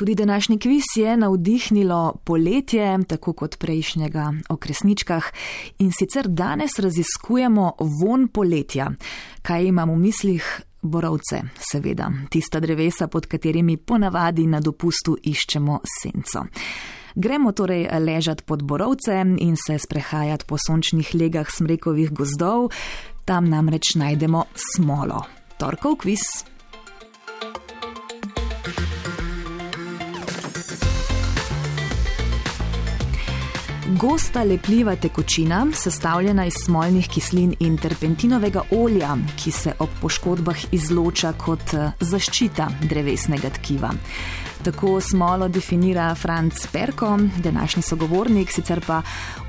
Tudi današnji kviz je navdihnilo poletje, tako kot prejšnjega o kresničkah. In sicer danes raziskujemo von poletja. Kaj imam v mislih? Borovce, seveda, tista drevesa, pod katerimi ponavadi na dopustu iščemo senco. Gremo torej ležati pod borovce in se sprehajati po sončnih legah smrekovih gozdov, tam namreč najdemo smolo. Torkov kviz. Gosta lepljiva tekočina, sestavljena iz smolnih kislin in terpentinovega olja, ki se ob poškodbah izloča kot eh, zaščita drevesnega tkiva. Tako smolo definira Franz Perko, današnji sogovornik, sicer pa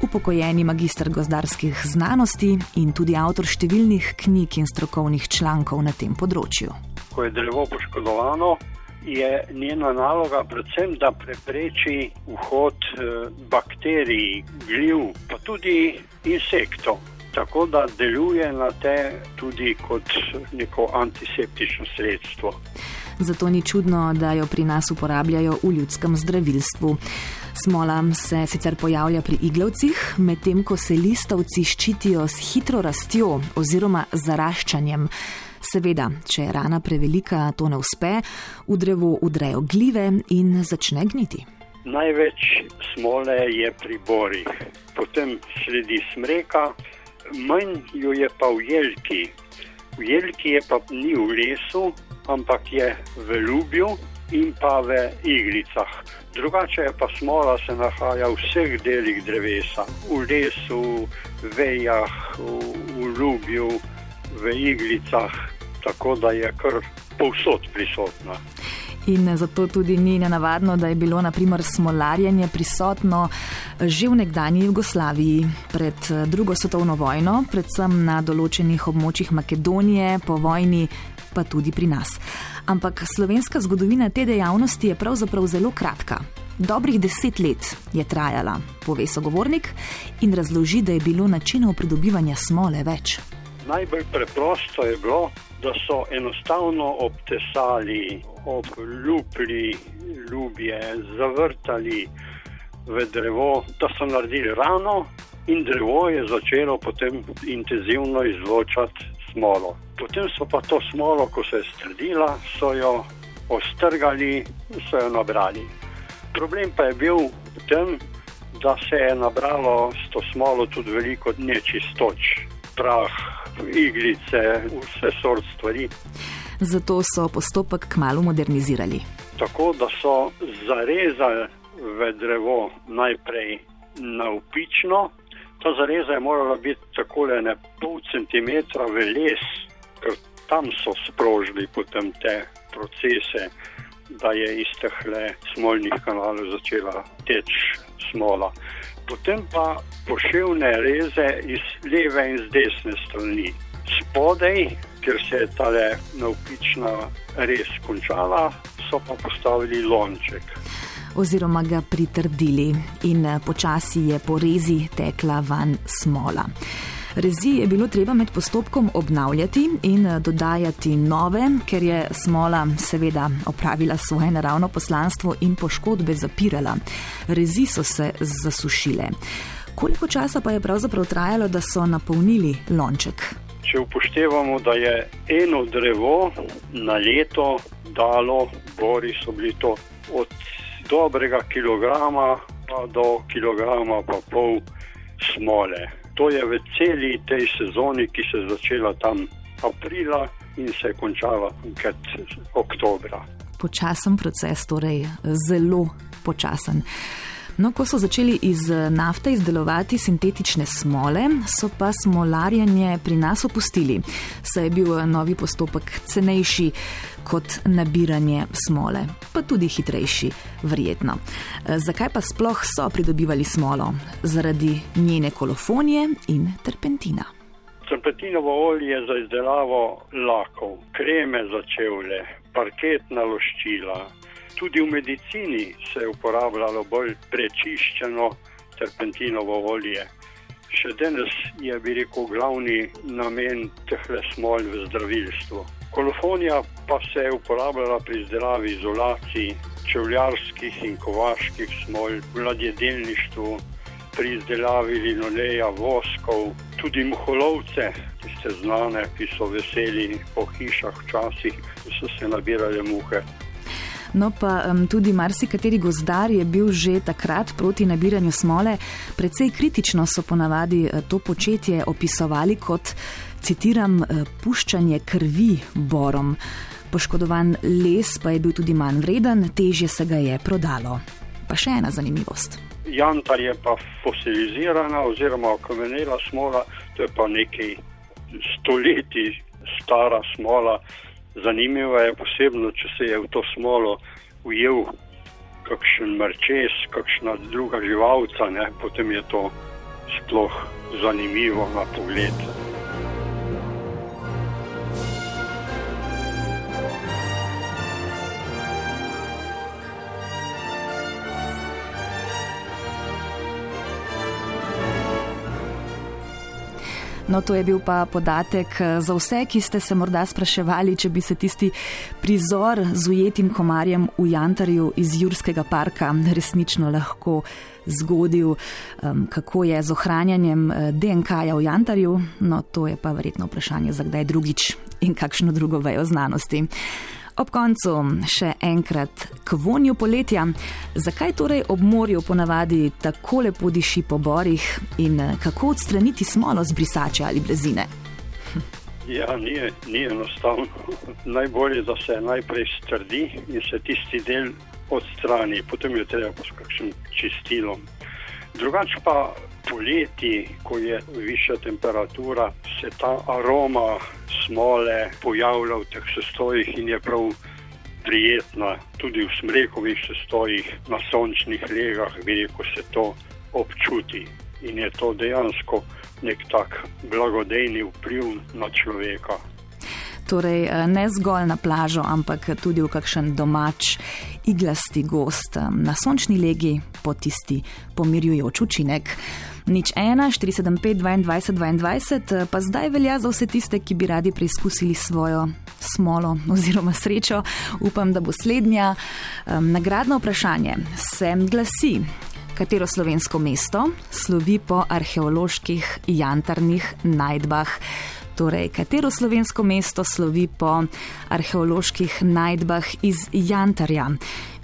upokojeni magistr gozdarskih znanosti in tudi avtor številnih knjig in strokovnih člankov na tem področju. Ko je drevo poškodovano, je njena naloga predvsem, da prepreči vhod eh, bakterij, gljiv, pa tudi insektov. Tako da deluje na te tudi kot neko antiseptično sredstvo. Zato ni čudno, da jo pri nas uporabljajo v ljudskem zdravilstvu. Smola se sicer pojavlja pri iglavcih, medtem ko se listovci ščitijo s hitro rastjo oziroma zaraščanjem. Seveda, če je rana prevelika, to ne uspe, v drevo udrejo gljive in začne gniti. Največ smole je pri borih, potem sledi smreka, manj jo je pa v jelki. V jelki je pa ni v lesu, ampak je v ljubju in pa v iglicah. Drugače pa smola se nahaja v vseh delih drevesa, v lesu, vejah, v, v ljubju v iglicah, tako da je kar povsod prisotna. In zato tudi ni nenavadno, da je bilo naprimer smolarjenje prisotno že v nekdanji Jugoslaviji pred drugo svetovno vojno, predvsem na določenih območjih Makedonije, po vojni pa tudi pri nas. Ampak slovenska zgodovina te dejavnosti je pravzaprav zelo kratka. Dobrih deset let je trajala, pove sogovornik in razloži, da je bilo načinov pridobivanja smole več. Najbolj preprosto je bilo, da so enostavno obtesali, obljubili ljubje, zavrtali v drevo, da so naredili rano in drevo je začelo potem intenzivno izločati smolo. Potem so pa to smolo, ko se je strdila, so jo ostrgali in so jo nabrali. Problem pa je bil v tem, da se je nabralo s to smolo tudi veliko nečistoč, prah, iglice, vse sort stvari. Zato so postopek kmalo modernizirali. Tako da so zarezali v drevo najprej navpično, ta zareza je morala biti tako le ne pol centimetra v les, ker tam so sprožili potem te procese, da je iz teh le smolnih kanalov začela teči smola potem pa poševne reze iz leve in z desne strani. Spodaj, ker se je ta navpična res končala, so pa postavili lonček. Oziroma ga pritrdili in počasi je po rezi tekla van smola. Rezi je bilo treba med postopkom obnavljati in eh, dodajati nove, ker je smola seveda opravila svoje naravno poslanstvo in poškodbe zapirala. Rezi so se zasušile. Koliko časa pa je pravzaprav trajalo, da so napolnili lonček? Če upoštevamo, da je eno drevo na leto dalo, bori so bili to od dobrega kilograma pa do kilograma pa pol smole to je v celi tej sezoni, ki se je začela tam aprila in se je končala kot oktobra. Počasen proces, torej zelo počasen. No, ko so začeli iz nafte izdelovati sintetične smole, so pa smolarjanje pri nas opustili, saj je bil novi postopek cenejši kot nabiranje smole, pa tudi hitrejši, verjetno. E, zakaj pa sploh so pridobivali smolo? Zaradi njene kolofonije in terpentina. Terpentinovo olje za izdelavo lakov, kreme za čevlje, parketna loščila. Tudi v medicini se je uporabljalo bolj prečiščeno terpentinovo olje. Še danes je, bi rekel, glavni namen teh smol v zdravilstvu. Kolofonija pa se je uporabljala pri izdelavi izolaciji, čevljarskih in kovaških smol, v ladjedelništvu, pri izdelavi linoleja, voskov, tudi muholovce, ki ste znane, ki so veseli po hišah včasih, so se nabirale muhe. No, pa um, tudi marsikateri gozdar je bil že takrat proti nabiranju smole. Predvsej kritično so ponavadi eh, to početje opisovali kot, citiram, eh, puščanje krvi borom. Poškodovan les pa je bil tudi manj vreden, težje se ga je prodalo. Pa še ena zanimivost. Jantar je pa fosilizirana oziroma okamenela smola, to je pa nekaj stoletij stara smola. Zanimivo je posebno, če se je v to smolo ujel kakšen mrčes, kakšna druga živalca, ne? potem je to sploh zanimivo na pogled. No, to je bil pa podatek eh, za vse, ki ste se morda spraševali, če bi se tisti prizor z ujetim komarjem v Jantarju iz Jurskega parka resnično lahko zgodil, kako je z ohranjanjem eh, DNK-ja v Jantarju. No, to je pa verjetno vprašanje za kdaj drugič in kakšno drugo vejo znanosti. Ob koncu še enkrat k vonju poletja. Zakaj torej ob morju ponavadi tako lepo diši po borih in eh, kako odstraniti smolo z brisače ali blazine? Ja, ni, ni enostavno. Najbolje je, da se najprej strdi in se tisti del odstrani, potem jo treba kakšnim čistilom. Drugače pa poleti, ko je višja temperatura, se ta aroma smole pojavlja v teh sestojih in je prav prijetna. Tudi v smrekovih sestojih, na sončnih legah, vidi, ko se to občuti. In je to dejansko nek tak blagodejni vpliv na človeka. Torej, eh, ne zgolj na plažo, ampak tudi v kakšen domač iglasti gost na sončni legi po tisti pomirjujoč učinek. Nič 1, 475, 22, 22, pa zdaj velja za vse tiste, ki bi radi preizkusili svojo smolo oziroma srečo. Upam, da bo slednja. Um, nagradno vprašanje se glasi. Katero slovensko mesto slovi po arheoloških jantarnih najdbah? Torej, katero slovensko mesto slovi po arheoloških najdbah iz Jantarja?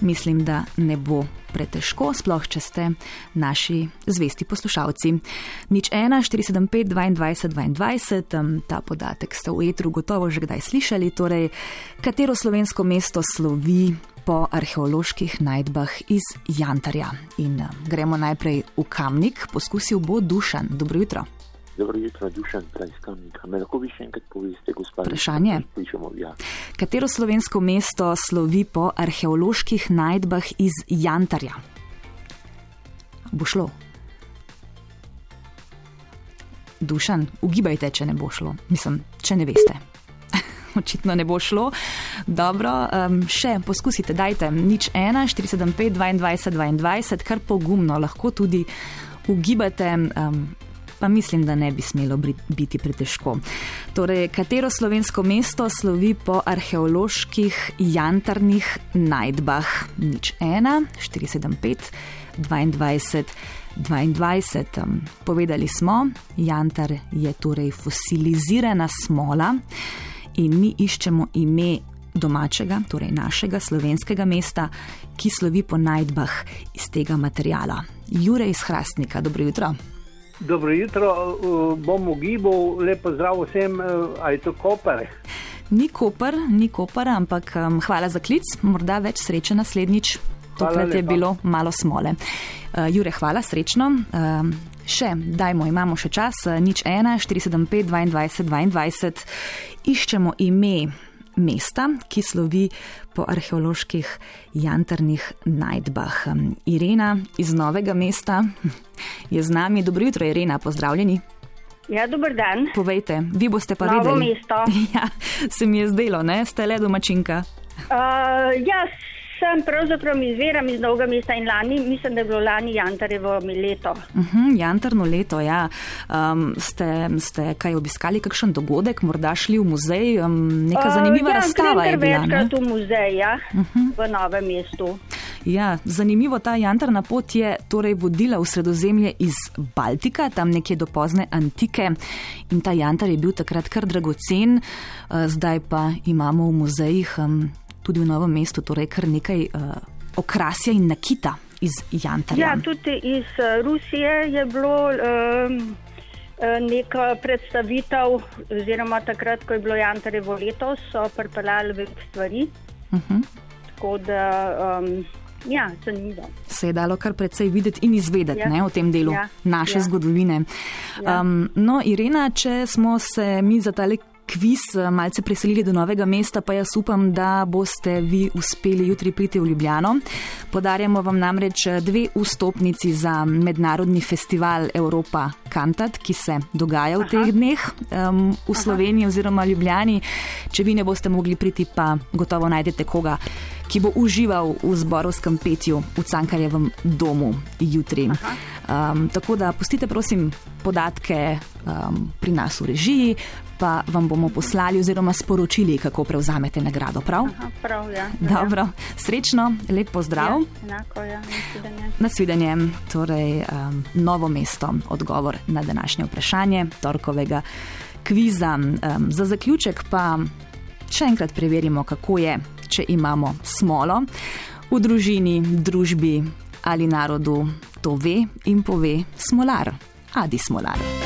Mislim, da ne bo pretežko, sploh če ste naši zvesti poslušalci. Nič 1, 475, 22, 22, ta podatek ste v etru gotovo že kdaj slišali. Torej, katero slovensko mesto slovi po arheoloških najdbah iz Jantarja? In gremo najprej v Kamnik, poskusil bo Dušan. Dobro jutro. Dobro jutro, Dušan, predstavnik. Me lahko vi še enkrat poveste, gospod? Vprašanje. Ja. Katero slovensko mesto slovi po arheoloških najdbah iz Jantarja? Bo šlo. Dušan, ugibajte, če ne bo šlo. Mislim, če ne veste. Očitno ne bo šlo. Dobro, um, še poskusite, dajte nič 1, 475, 22, 22, kar pogumno lahko tudi ugibate. Um, pa mislim, da ne bi smelo biti pretežko. Torej, katero slovensko mesto slovi po arheoloških jantarnih najdbah? Nič 1, 475, 22. 22. Povedali smo, jantar je torej fosilizirana smola in mi iščemo ime domačega, torej našega slovenskega mesta, ki slovi po najdbah iz tega materijala. Jure iz Hrastnika, dobro jutro. Dobro jutro, bom ugibal, lepo zdrav vsem, ali je to Koper. Ni Koper, ni Koper, ampak um, hvala za klic, morda več sreče naslednjič. Tokrat je bilo malo smole. Uh, Jure, hvala, srečno. Uh, še, dajmo, imamo še čas, nič 1, 475, 22, 22. Iščemo ime mesta, ki slovi po arheoloških jantarnih najdbah. Irena iz Novega mesta je z nami. Dobro jutro, Irena, pozdravljeni. Ja, dober dan. Povejte, vi boste pa Novo vedeli. mesto. Ja, se mi je zdelo, ne? Ste le domačinka. Uh, ja, Sem pravzaprav izviram iz Dolga mesta in lani, mislim, da je bilo lani Jantarevo leto. Uh -huh, jantarno leto, ja. Um, ste, ste kaj obiskali, kakšen dogodek, morda šli v muzej, um, neka zanimiva Uh, ja, razstava je grem bila. ne? večkrat v muzej, ja, Uh -huh. v Novem mestu. Ja, zanimivo, ta jantarna pot je torej vodila v sredozemlje iz Baltika, tam nekje do pozne antike in ta jantar je bil takrat kar dragocen, eh, zdaj pa imamo v muzejih tudi v novem mestu torej kar nekaj eh, okrasja in nakita iz jantarja. Ja, tudi iz eh, Rusije je bilo um, neka predstavitev, oziroma takrat, ko je bilo Jantarevo leto, so pripeljali veliko stvari. Uh -huh. Tako da, um, ja, zanimivo. Se je dalo kar precej videti in izvedeti Ja. ne, o tem delu Ja. naše Ja. zgodovine. Ja. Um, no, Irena, če smo se mi za tale kviz eh, malce preselili do novega mesta, pa jaz upam, da boste vi uspeli jutri priti v Ljubljano. Podarjamo vam namreč eh, dve vstopnici za mednarodni festival Evropa Kantat, ki se dogaja v Aha. teh dneh um, v Sloveniji oziroma Ljubljani. Če vi ne boste mogli priti, pa gotovo najdete koga, ki bo užival v zborovskem petju v Cankarjevem domu jutri. Um, tako da pustite, prosim, podatke um, pri nas v režiji, pa vam bomo poslali oziroma sporočili, kako prevzamete nagrado. Prav? Aha, prav, ja. Dobro, srečno, lep pozdrav. Ja, enako, ja, nasvidenje. Nasvidenje, torej um, novo mesto, odgovor na današnje vprašanje torkovega kviza. Um, za zaključek pa še enkrat preverimo, kako je, če imamo smolo v družini, družbi ali narodu. To ve in pove smolar, adi smolar.